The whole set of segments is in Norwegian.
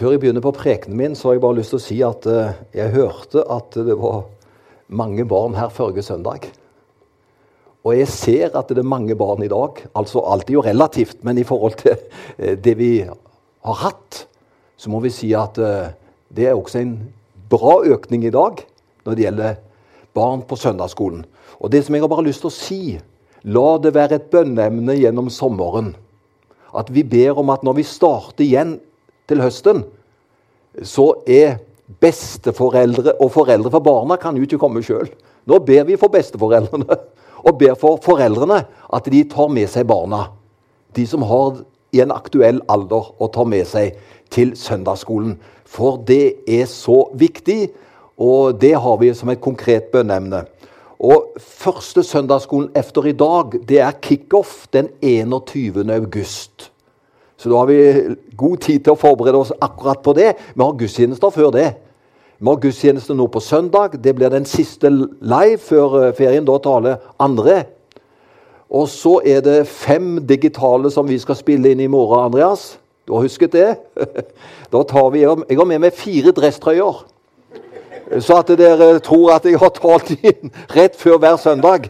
Før jeg begynner på prekenen min, så har jeg bare lyst til å si at eh, jeg hørte at det var mange barn her forrige søndag. Og jeg ser at det er mange barn i dag. Altså alt er jo relativt, men i forhold til eh, det vi har hatt, så må vi si at eh, det er også en bra økning i dag når det gjelder barn på søndagsskolen. Og det som jeg har bare lyst til å si, la det være et bønneemne gjennom sommeren. At vi ber om at når vi starter igjen til høsten, så er besteforeldre og foreldre for barna kan jo ikke komme sjøl. Nå ber vi for besteforeldrene og ber for foreldrene at de tar med seg barna. De som har i en aktuell alder å ta med seg til søndagsskolen. For det er så viktig, og det har vi som et konkret bønneemne. Og Første søndagsskolen etter i dag det er kickoff den 21. august. Så da har vi god tid til å forberede oss akkurat på det. Vi har gudstjenester før det. Vi har gudstjeneste nå på søndag. Det blir den siste live før eh, ferien. Da taler andre. Og så er det fem digitale som vi skal spille inn i morgen, Andreas. Du har husket det? Da tar vi, Jeg har med meg fire dresstrøyer. Så at dere tror at jeg har talt inn rett før hver søndag.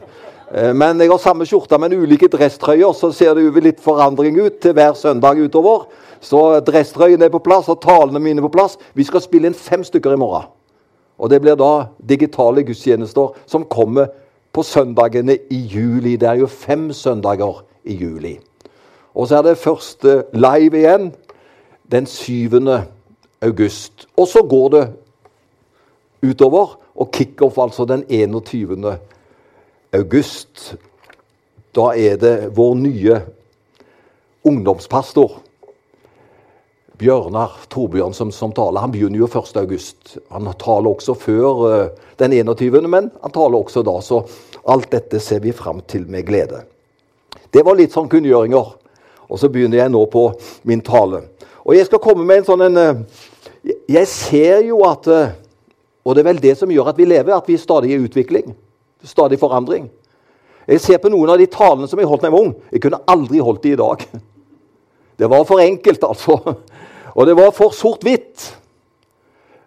Eh, men jeg har samme skjorte, men ulike dresstrøyer, så ser det jo litt forandring ut til hver søndag utover. Så dresstrøyene er på plass, og talene mine er på plass. Vi skal spille inn fem stykker i morgen. Og det blir da digitale gudstjenester som kommer på søndagene i juli. Det er jo fem søndager i juli. Og så er det første live igjen den 7. august. Og så går det utover, og kickoff altså den 21. august august, da er det vår nye ungdomspastor Bjørnar Torbjørn som, som taler. Han begynner jo 1. august. Han taler også før uh, den 21., men han taler også da. Så alt dette ser vi fram til med glede. Det var litt sånn kunngjøringer. Og så begynner jeg nå på min tale. Og jeg skal komme med en sånn en uh, Jeg ser jo at uh, Og det er vel det som gjør at vi lever, at vi stadig er i utvikling. Stadig forandring. Jeg ser på noen av de talene som jeg holdt da jeg var ung. Jeg kunne aldri holdt de i dag. Det var for enkelt, altså. Og det var for sort-hvitt.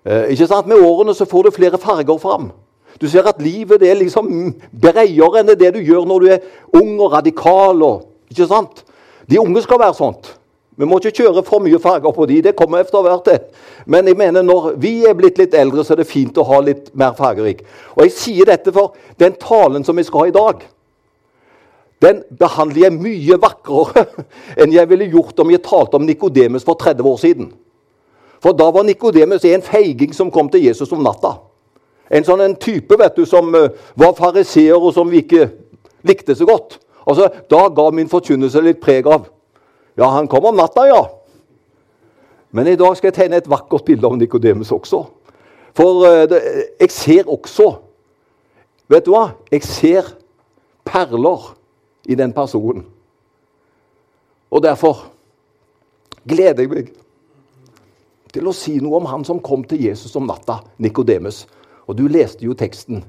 Eh, ikke sant? Med årene så får du flere farger fram. Du ser at livet det er liksom bredere enn det du gjør når du er ung og radikal. Og, ikke sant? De unge skal være sånt. Vi må ikke kjøre for mye farger på de, det kommer etter hvert. det. Men jeg mener når vi er blitt litt eldre, så er det fint å ha litt mer fargerik. Og jeg sier dette for den talen som vi skal ha i dag, den behandler jeg mye vakrere enn jeg ville gjort om jeg talte om Nikodemus for 30 år siden. For da var Nikodemus en feiging som kom til Jesus om natta. En sånn en type vet du, som uh, var fariseer, og som vi ikke likte så godt. Altså, Da ga min forkynnelse litt preg av ja, han kom om natta, ja. Men i dag skal jeg tegne et vakkert bilde av Nikodemus også. For det, jeg ser også Vet du hva? Jeg ser perler i den personen. Og derfor gleder jeg meg til å si noe om han som kom til Jesus om natta, Nikodemus. Og du leste jo teksten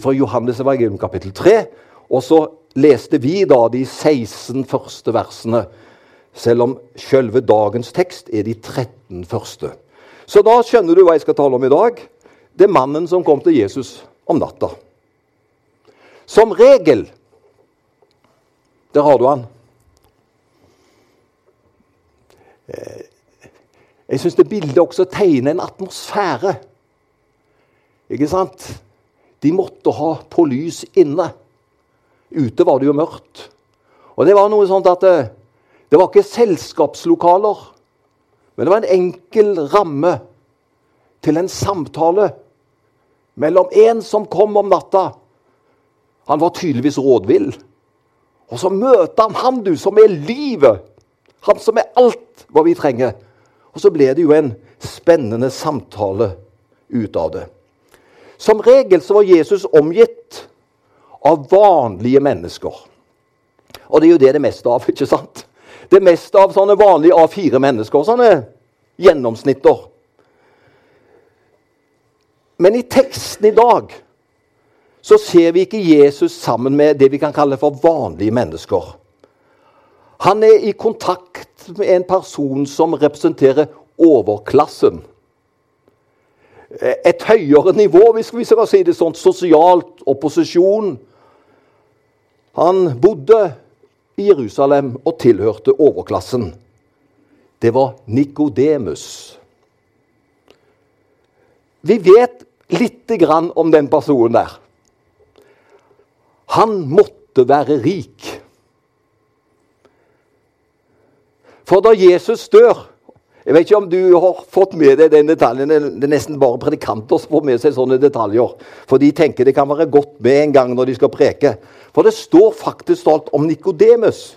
fra Johannes evangelium kapittel 3. Og så leste vi da de 16 første versene selv om selve dagens tekst er de 13 første. Så da skjønner du hva jeg skal tale om i dag. Det er mannen som kom til Jesus om natta. Som regel Der har du han. Eh, jeg syns det bildet også tegner en atmosfære. Ikke sant? De måtte ha på lys inne. Ute var det jo mørkt. Og det var noe sånt at eh, det var ikke selskapslokaler, men det var en enkel ramme til en samtale mellom en som kom om natta. Han var tydeligvis rådvill. Og så møter han han du, som er livet. Han som er alt hva vi trenger. Og så ble det jo en spennende samtale ut av det. Som regel så var Jesus omgitt av vanlige mennesker. Og det er jo det det meste av. ikke sant? Det meste av sånne vanlige A4-mennesker. Sånne gjennomsnitter. Men i teksten i dag så ser vi ikke Jesus sammen med det vi kan kalle for vanlige mennesker. Han er i kontakt med en person som representerer overklassen. Et høyere nivå, hvis vi skal si det sånn, sosialt opposisjon. Han bodde i Jerusalem og tilhørte overklassen. Det var Nikodemus. Vi vet lite grann om den personen der. Han måtte være rik. For da Jesus dør Jeg vet ikke om du har fått med deg den detaljen. Det er nesten bare predikanter som får med seg sånne detaljer. For de tenker det kan være godt med en gang når de skal preke. For det står faktisk alt om Nikodemus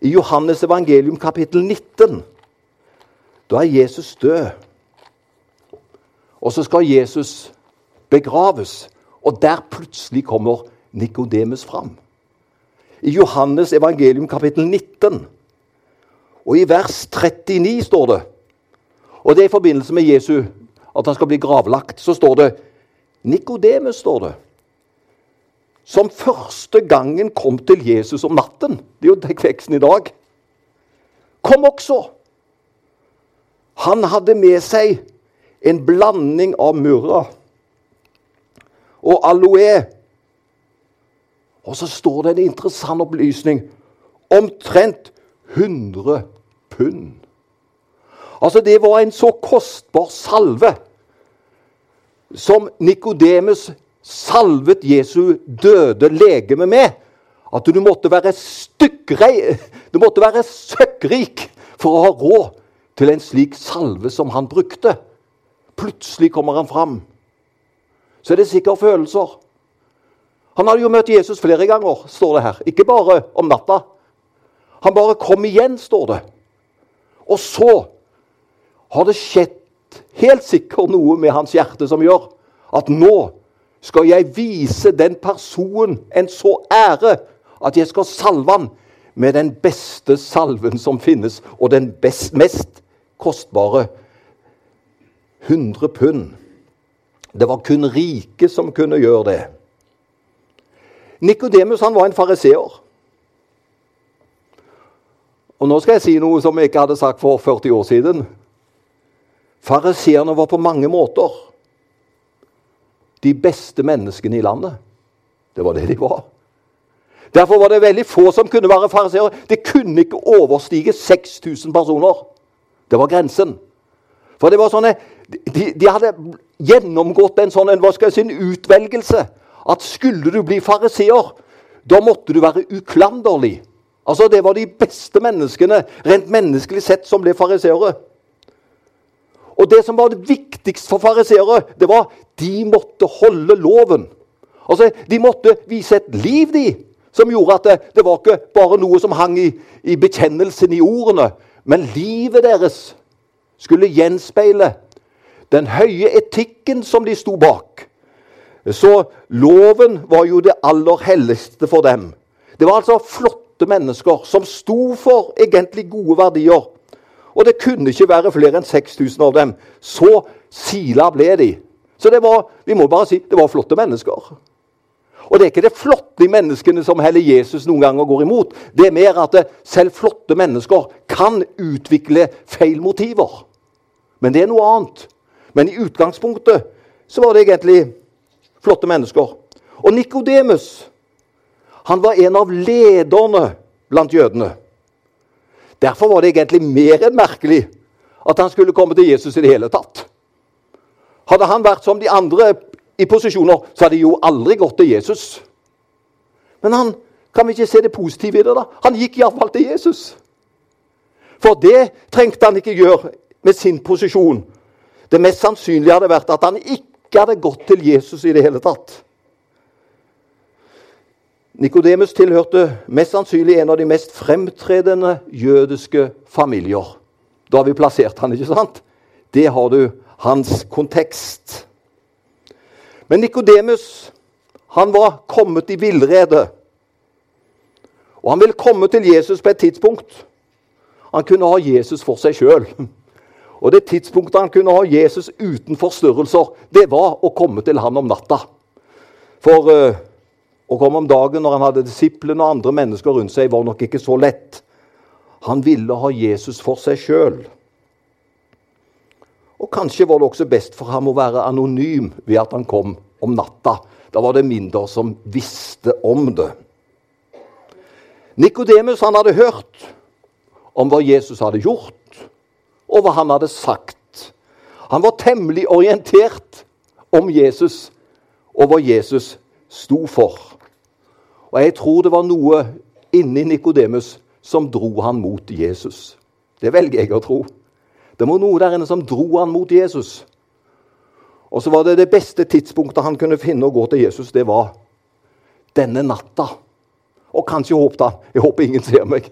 i Johannes evangelium kapittel 19. Da er Jesus død. Og så skal Jesus begraves. Og der plutselig kommer Nikodemus fram. I Johannes evangelium kapittel 19 og i vers 39 står det Og det er i forbindelse med Jesu, at han skal bli gravlagt. Så står det Nikodemus, står det. Som første gangen kom til Jesus om natten. Det er jo teksten i dag. Kom også. Han hadde med seg en blanding av murra og aloe. Og så står det en interessant opplysning. Omtrent 100 pund. Altså, det var en så kostbar salve som Nikodemus salvet Jesu døde legeme med, at du måtte være stykkrei, du måtte være søkkrik for å ha råd til en slik salve som han brukte. Plutselig kommer han fram. Så er det sikkert følelser. Han hadde jo møtt Jesus flere ganger, står det her. Ikke bare om natta. Han bare kom igjen, står det. Og så har det skjedd helt sikkert noe med hans hjerte som gjør at nå skal jeg vise den personen en så ære at jeg skal salve han med den beste salven som finnes, og den best, mest kostbare. 100 pund. Det var kun rike som kunne gjøre det. Nikodemus var en fariseer. Og nå skal jeg si noe som jeg ikke hadde sagt for 40 år siden. Fariseerne var på mange måter de beste menneskene i landet. Det var det de var. Derfor var det veldig få som kunne være fariseere. Det kunne ikke overstige 6000 personer. Det var grensen. For det var sånne, de, de hadde gjennomgått en sånn hva skal jeg si, utvelgelse. At skulle du bli fariseer, da måtte du være uklanderlig. Altså, Det var de beste menneskene rent menneskelig sett som ble fariseere. Og det som var det viktigste for fariseere, det var de måtte holde loven. Altså, De måtte vise et liv, de, som gjorde at det, det var ikke bare noe som hang i, i bekjennelsen i ordene, men livet deres skulle gjenspeile den høye etikken som de sto bak. Så loven var jo det aller helligste for dem. Det var altså flott flotte mennesker som sto for egentlig gode verdier. Og det kunne ikke være flere enn 6000 av dem. Så sila ble de. Så det var, vi må bare si, det var flotte mennesker. Og det er ikke det flotte i menneskene som heller Jesus noen ganger går imot. Det er mer at selv flotte mennesker kan utvikle feil motiver. Men det er noe annet. Men i utgangspunktet så var det egentlig flotte mennesker. Og Nikodemus han var en av lederne blant jødene. Derfor var det egentlig mer enn merkelig at han skulle komme til Jesus i det hele tatt. Hadde han vært som de andre i posisjoner, så hadde de jo aldri gått til Jesus. Men han, kan vi ikke se det positive i det? da? Han gikk iallfall til Jesus. For det trengte han ikke gjøre med sin posisjon. Det mest sannsynlige hadde vært at han ikke hadde gått til Jesus i det hele tatt. Nikodemus tilhørte mest sannsynlig en av de mest fremtredende jødiske familier. Da har vi plassert han, ikke sant? Det har du hans kontekst. Men Nikodemus han var kommet i villrede. Og han ville komme til Jesus på et tidspunkt. Han kunne ha Jesus for seg sjøl. Og det tidspunktet han kunne ha Jesus uten forstyrrelser, det var å komme til han om natta. For uh, å komme om dagen når han hadde disiplene og andre mennesker rundt seg, var nok ikke så lett. Han ville ha Jesus for seg sjøl. Og kanskje var det også best for ham å være anonym ved at han kom om natta. Da var det mindre som visste om det. Nikodemus hadde hørt om hva Jesus hadde gjort, og hva han hadde sagt. Han var temmelig orientert om Jesus og hva Jesus sto for. Og jeg tror det var noe inni Nikodemus som dro han mot Jesus. Det velger jeg å tro. Det var noe der inne som dro han mot Jesus. Og så var det det beste tidspunktet han kunne finne å gå til Jesus, det var denne natta. Og kanskje håpet han Jeg håper ingen ser meg.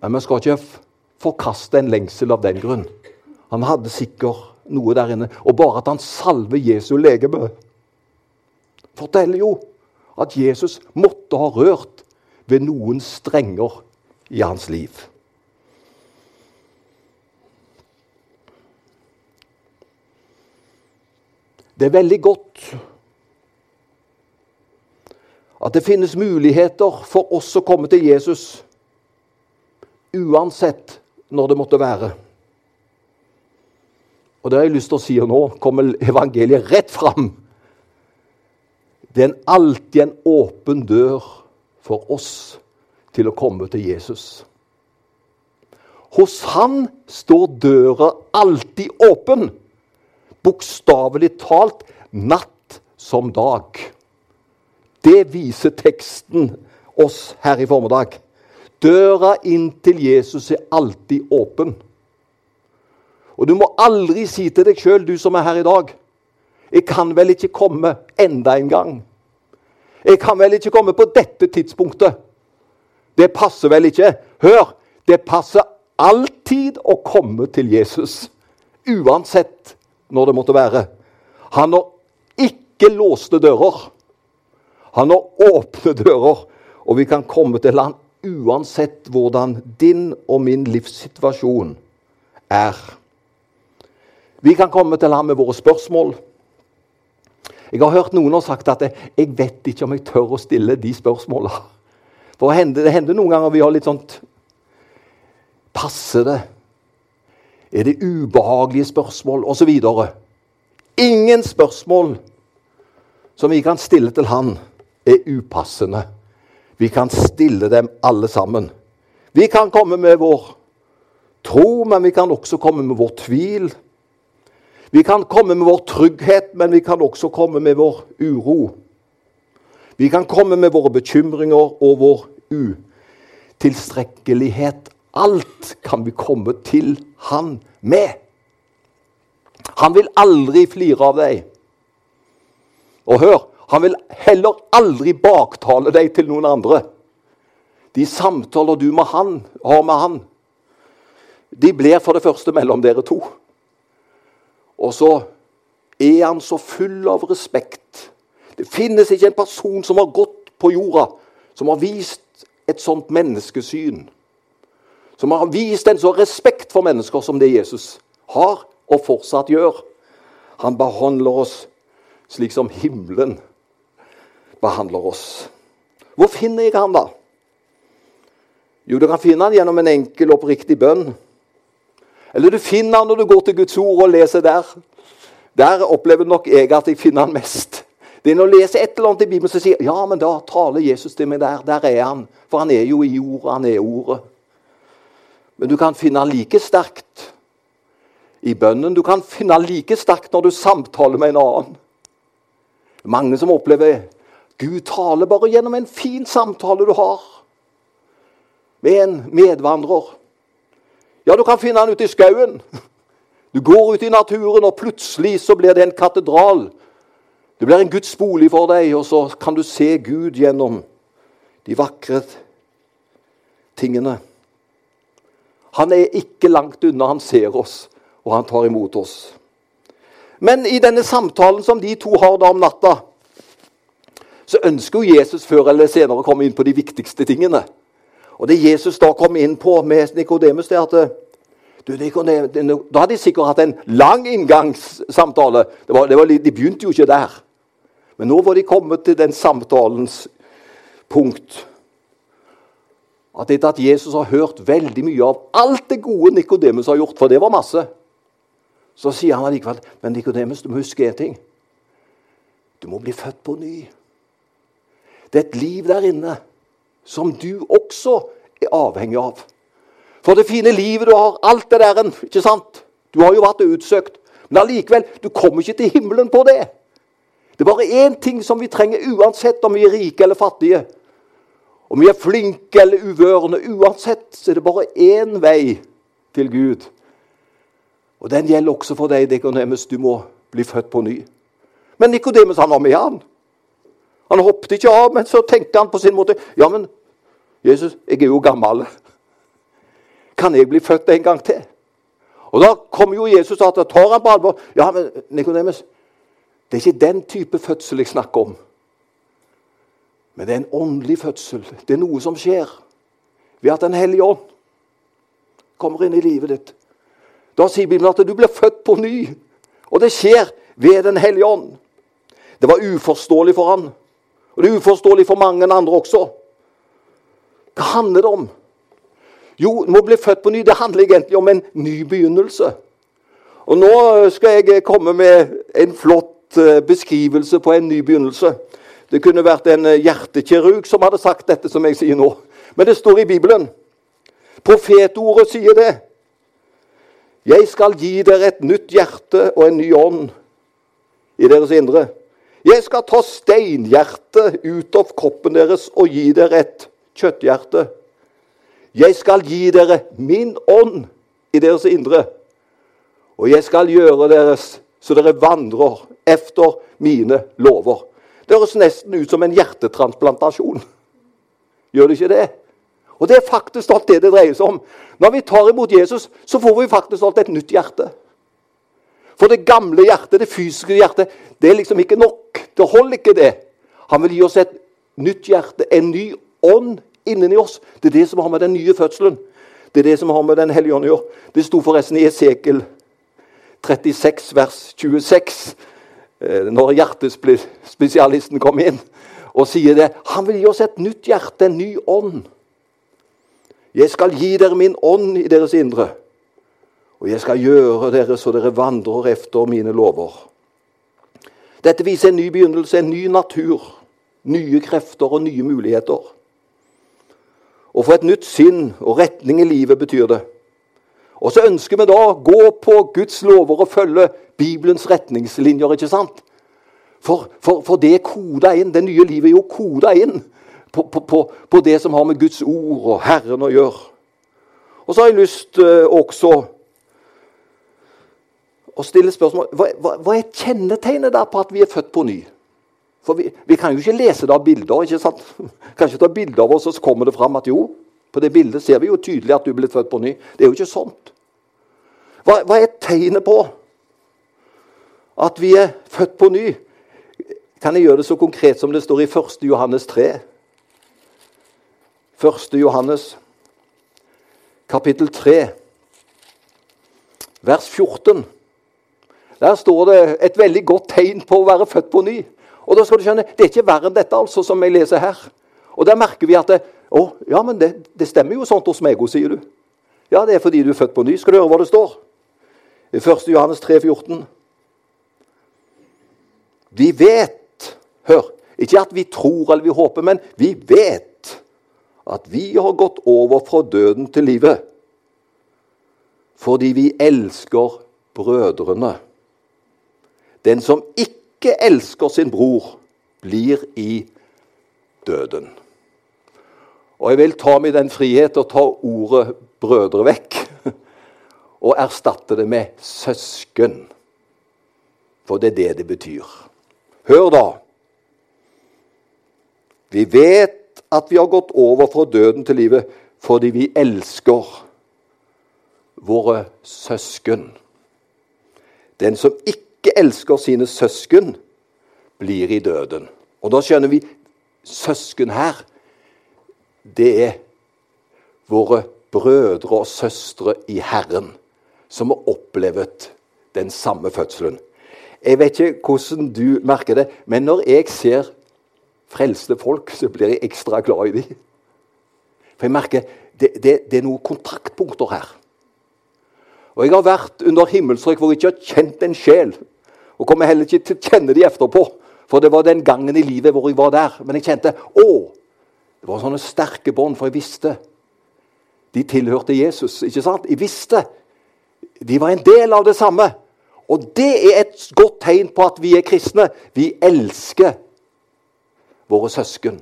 Men vi skal ikke forkaste en lengsel av den grunn. Han hadde sikkert noe der inne. Og bare at han salver Jesu legeme, forteller jo at Jesus måtte ha rørt ved noen strenger i hans liv. Det er veldig godt at det finnes muligheter for oss å komme til Jesus uansett når det måtte være. Og det har jeg lyst til å si nå, kommer evangeliet rett fram. Det er alltid en åpen dør for oss til å komme til Jesus. Hos han står døra alltid åpen, bokstavelig talt natt som dag. Det viser teksten oss her i formiddag. Døra inn til Jesus er alltid åpen. Og du må aldri si til deg sjøl, du som er her i dag Jeg kan vel ikke komme enda en gang. Jeg kan vel ikke komme på dette tidspunktet. Det passer vel ikke. Hør! Det passer alltid å komme til Jesus. Uansett når det måtte være. Han har ikke låste dører. Han har åpne dører, og vi kan komme til han uansett hvordan din og min livssituasjon er. Vi kan komme til ham med våre spørsmål. Jeg har hørt noen har sagt at jeg vet ikke om jeg tør å stille de spørsmåla. For det hender noen ganger vi har litt sånt Passer det? Er det ubehagelige spørsmål? Og så videre. Ingen spørsmål som vi kan stille til Han, er upassende. Vi kan stille dem alle sammen. Vi kan komme med vår tro, men vi kan også komme med vår tvil. Vi kan komme med vår trygghet, men vi kan også komme med vår uro. Vi kan komme med våre bekymringer og vår utilstrekkelighet. Alt kan vi komme til Han med. Han vil aldri flire av deg. Og hør, han vil heller aldri baktale deg til noen andre. De samtaler du med han, har med han, de blir for det første mellom dere to. Og så er han så full av respekt. Det finnes ikke en person som har gått på jorda, som har vist et sånt menneskesyn. Som har vist en så respekt for mennesker som det Jesus har, og fortsatt gjør. Han behandler oss slik som himmelen behandler oss. Hvor finner jeg han, da? Jo, du kan finne han gjennom en enkel, oppriktig bønn. Eller du finner han når du går til Guds ord og leser der. Der opplever nok jeg at jeg finner han mest. Det er når jeg leser et eller annet i Bibelen som sier ja, men da taler Jesus til meg der. Der er han. For han er jo i ordet. Han er ordet. Men du kan finne han like sterkt i bønnen. Du kan finne han like sterkt når du samtaler med en annen. Mange som opplever Gud taler bare gjennom en fin samtale du har med en medvandrer. Ja, du kan finne han ute i skauen. Du går ut i naturen, og plutselig så blir det en katedral. Det blir en Guds bolig for deg, og så kan du se Gud gjennom de vakre tingene. Han er ikke langt unna. Han ser oss, og han tar imot oss. Men i denne samtalen som de to har da om natta, så ønsker jo Jesus før eller senere å komme inn på de viktigste tingene. Og det Jesus da kom inn på med Nikodemus, det er at du, Da hadde de sikkert hatt en lang inngangssamtale. Det var, det var, de begynte jo ikke der. Men nå var de kommet til den samtalens punkt. At etter at Jesus har hørt veldig mye av alt det gode Nikodemus har gjort, for det var masse Så sier han allikevel Men Nikodemus, du må huske én ting. Du må bli født på ny. Det er et liv der inne som du også er avhengig av. For det fine livet du har, alt det der, ikke sant? Du har jo vært utsøkt. Men allikevel, du kommer ikke til himmelen på det. Det er bare én ting som vi trenger uansett om vi er rike eller fattige. Om vi er flinke eller uvørende. Uansett så er det bare én vei til Gud. Og den gjelder også for deg, Nikodemus. Du må bli født på ny. Men Nikodemus han var med, han. Han hoppet ikke av, men så tenkte han på sin måte Ja, men Jesus, jeg er jo gammel. Kan jeg bli født en gang til? Og Da kommer jo Jesus og tar han på alvor. Ja, men Nikodemus, det er ikke den type fødsel jeg snakker om. Men det er en åndelig fødsel. Det er noe som skjer ved at Den hellige ånd kommer inn i livet ditt. Da sier Bibelen at du blir født på ny. Og det skjer ved Den hellige ånd. Det var uforståelig for han. Og det er uforståelig for mange andre også. Hva handler det om? Jo, må bli født på ny. Det handler egentlig om en ny begynnelse. Og Nå skal jeg komme med en flott eh, beskrivelse på en ny begynnelse. Det kunne vært en eh, hjertekirurg som hadde sagt dette som jeg sier nå. Men det står i Bibelen. Profetordet sier det. Jeg skal gi dere et nytt hjerte og en ny ånd i deres indre. Jeg skal ta steinhjertet ut av kroppen deres og gi dere et kjøtthjerte. Jeg skal gi dere min ånd i deres indre, og jeg skal gjøre deres så dere vandrer efter mine lover. Det høres nesten ut som en hjertetransplantasjon. Gjør det ikke det? Og det er faktisk alt det det dreier seg om. Når vi tar imot Jesus, så får vi faktisk alt et nytt hjerte. For det gamle hjertet, det fysiske hjertet, det er liksom ikke nok. Det holder ikke, det. Han vil gi oss et nytt hjerte, en ny ånd inni oss. Det er det som har med den nye fødselen Det er det som har med Den hellige ånd å gjøre. Det sto forresten i Esekel 36, vers 26, eh, når hjertespesialisten kom inn og sier det. Han vil gi oss et nytt hjerte, en ny ånd. Jeg skal gi dere min ånd i deres indre, og jeg skal gjøre dere så dere vandrer efter mine lover. Dette viser en ny begynnelse, en ny natur, nye krefter og nye muligheter. Å få et nytt sinn og retning i livet betyr det. Og så ønsker vi da å gå på Guds lover og følge Bibelens retningslinjer. ikke sant? For, for, for det er koda inn. Det nye livet er jo koda inn på, på, på, på, det som har med Guds ord og Herren å gjøre. Og så har jeg lyst uh, også å stille spørsmål hva, hva, hva er kjennetegnet der på at vi er født på ny? For vi, vi, kan jo ikke lese det av bilder. ikke sant? Kan ikke ta bilder av oss, og så kommer det fram at jo, på det bildet ser vi jo tydelig at du blitt født på ny. Det er jo ikke sånt. Hva, hva er tegnet på at vi er født på ny? Kan jeg gjøre det så konkret som det står i 1. Johannes 3? 1. Johannes, kapittel 3, vers 14. Der står det et veldig godt tegn på å være født på ny. Og da skal du skjønne, Det er ikke verre enn dette, altså, som jeg leser her. Og Der merker vi at det, å, ja, men det, det stemmer jo sånt hos meg òg, sier du. Ja, det er fordi du er født på ny. Skal du høre hva det står? I 1. Johannes 3, 14. Vi vet Hør. Ikke at vi tror eller vi håper, men vi vet at vi har gått over fra døden til livet. Fordi vi elsker brødrene. Den som ikke elsker sin bror, blir i døden. Og jeg vil ta meg den frihet å ta ordet 'brødre' vekk og erstatte det med 'søsken'. For det er det det betyr. Hør, da. Vi vet at vi har gått over fra døden til livet fordi vi elsker våre søsken. Den som ikke ikke elsker sine søsken, blir i døden. Og da skjønner vi søsken her, det er våre brødre og søstre i Herren som har opplevd den samme fødselen. Jeg vet ikke hvordan du merker det, men når jeg ser frelste folk, så blir jeg ekstra glad i dem. For jeg merker det, det, det er noen kontaktpunkter her. Og jeg har vært under himmelstrøk hvor jeg ikke har kjent en sjel. Og kommer heller ikke til å kjenne de etterpå. For det var den gangen i livet hvor jeg var der. Men jeg kjente å, det var sånne sterke bånd, for jeg visste de tilhørte Jesus. ikke sant? Jeg visste de var en del av det samme. Og det er et godt tegn på at vi er kristne. Vi elsker våre søsken,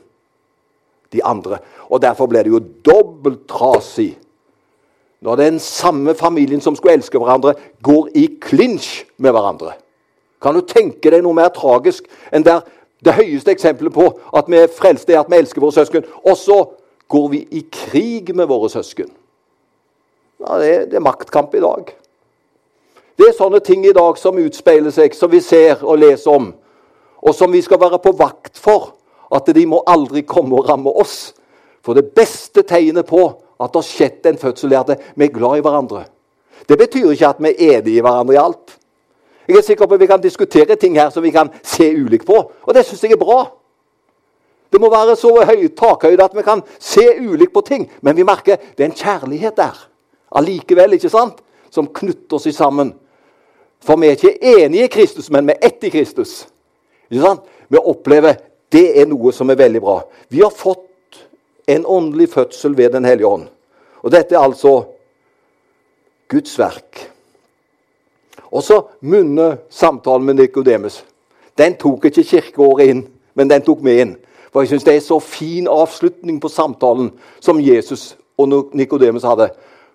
de andre. Og derfor ble det jo dobbelt trasig når den samme familien som skulle elske hverandre, går i klinsj med hverandre. Kan du tenke deg noe mer tragisk enn der det høyeste eksempelet på at vi er frelste, er at vi elsker våre søsken. Og så går vi i krig med våre søsken. Ja, det, er, det er maktkamp i dag. Det er sånne ting i dag som utspeiler seg, som vi ser og leser om, og som vi skal være på vakt for. At de må aldri komme og ramme oss. For det beste tegnet på at det har skjedd en fødsel, er at vi er glad i hverandre. Det betyr ikke at vi er enige i hverandre i alt. Jeg er sikker på at Vi kan diskutere ting her som vi kan se ulikt på, og det syns jeg er bra. Det må være så høy takhøyde at vi kan se ulikt på ting, men vi merker det er en kjærlighet der allikevel, ikke sant? som knytter seg sammen. For vi er ikke enige i Kristus, men vi er ett i Kristus. Ikke sant? Vi opplever det er noe som er veldig bra. Vi har fått en åndelig fødsel ved Den hellige ånd. Og dette er altså Guds verk. Og så munner samtalen med Nikodemus. Den tok ikke kirkeåret inn, men den tok med inn. For jeg syns det er så fin avslutning på samtalen som Jesus og Nikodemus hadde.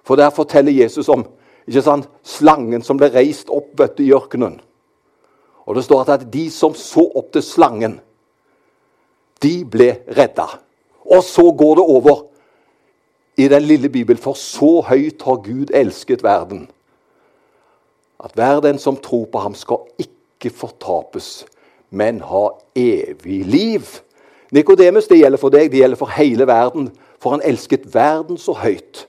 For der forteller Jesus om ikke sant, slangen som ble reist opp vet i ørkenen. Og det står at de som så opp til slangen, de ble redda. Og så går det over i den lille Bibelen. For så høyt har Gud elsket verden. At hver den som tror på ham, skal ikke fortapes, men ha evig liv. Nikodemus, det gjelder for deg, det gjelder for hele verden. For han elsket verden så høyt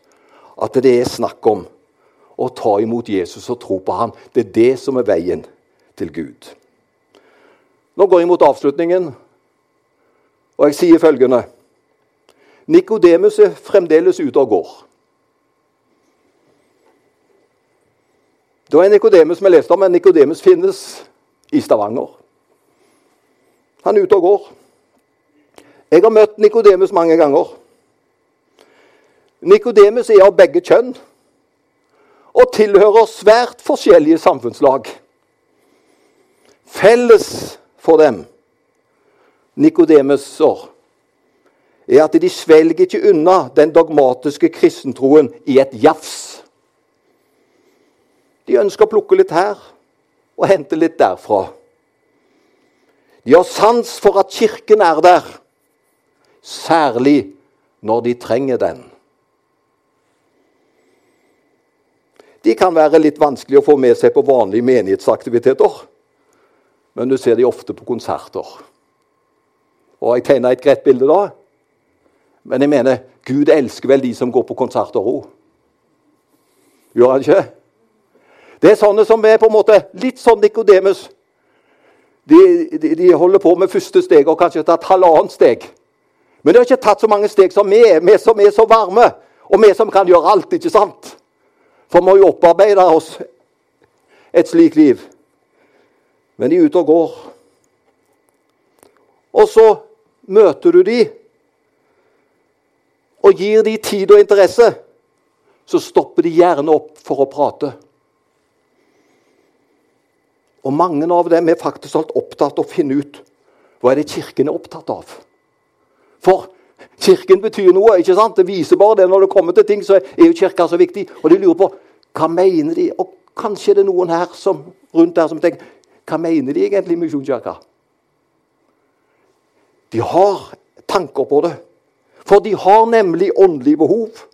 at det er snakk om å ta imot Jesus og tro på ham. Det er det som er veien til Gud. Nå går jeg mot avslutningen, og jeg sier følgende Nikodemus er fremdeles ute og går. Det er Nikodemus vi leste om, men Nikodemus finnes i Stavanger. Han er ute og går. Jeg har møtt Nikodemus mange ganger. Nikodemus er av begge kjønn og tilhører svært forskjellige samfunnslag. Felles for dem, Nikodemuser, er at de svelger ikke unna den dogmatiske kristentroen i et jafs. De ønsker å plukke litt her og hente litt derfra. De har sans for at Kirken er der, særlig når de trenger den. De kan være litt vanskelig å få med seg på vanlige menighetsaktiviteter, men du ser de ofte på konserter. Og Jeg tegna et greit bilde da. Men jeg mener, Gud elsker vel de som går på konserter òg? Gjør han ikke? Det er sånne som er på en måte litt sånn Nikodemus. De, de, de, holder på med første steg og kanskje tatt halvannet steg. Men de har ikke tatt så mange steg som vi, vi som er så varme, og vi som kan gjøre alt. ikke sant? For vi må jo opparbeide oss et slikt liv. Men de er ute og går. Og så møter du de og gir de tid og interesse, så stopper de gjerne opp for å prate. Og mange av dem er faktisk alt opptatt av å finne ut hva er det Kirken er opptatt av. For Kirken betyr noe. ikke sant? Det viser bare det når det kommer til ting, så er jo Kirka så viktig. Og de lurer på hva mener de Og kanskje er det noen her som, rundt der som tenker hva mener de egentlig Misjonskirka? De har tanker på det. For de har nemlig åndelige behov.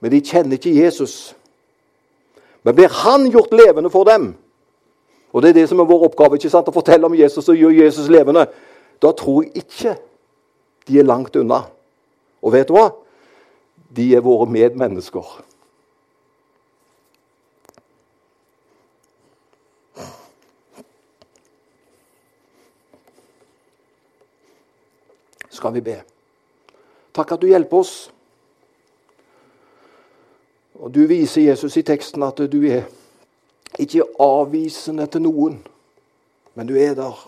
Men de kjenner ikke Jesus. Men blir han gjort levende for dem, og det er det som er vår oppgave, ikke sant? å fortelle om Jesus og gjøre Jesus levende, da tror jeg ikke de er langt unna. Og vet du hva? De er våre medmennesker. Skal vi be? Takk at du hjelper oss. Og Du viser Jesus i teksten at du er ikke avvisende til noen, men du er der.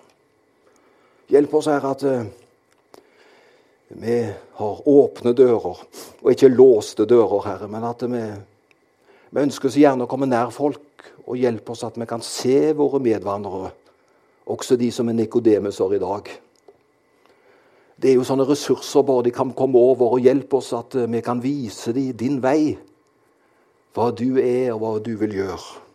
Hjelp oss, Herre, at uh, vi har åpne dører, og ikke låste dører, Herre, men at vi, vi ønsker så gjerne å komme nær folk og hjelpe oss at vi kan se våre medvandrere, også de som er nikodemuser i dag. Det er jo sånne ressurser bare de kan komme over og hjelpe oss at eh, vi kan vise dem din vei. Hva du er, og hva du vil gjøre.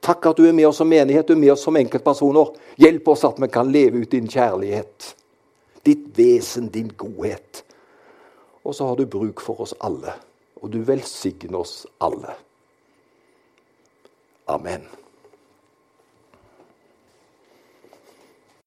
Takk at du er med oss som menighet, du er med oss som enkeltpersoner. Hjelp oss at vi kan leve ut din kjærlighet, ditt vesen, din godhet. Og så har du bruk for oss alle, og du velsigner oss alle. Amen.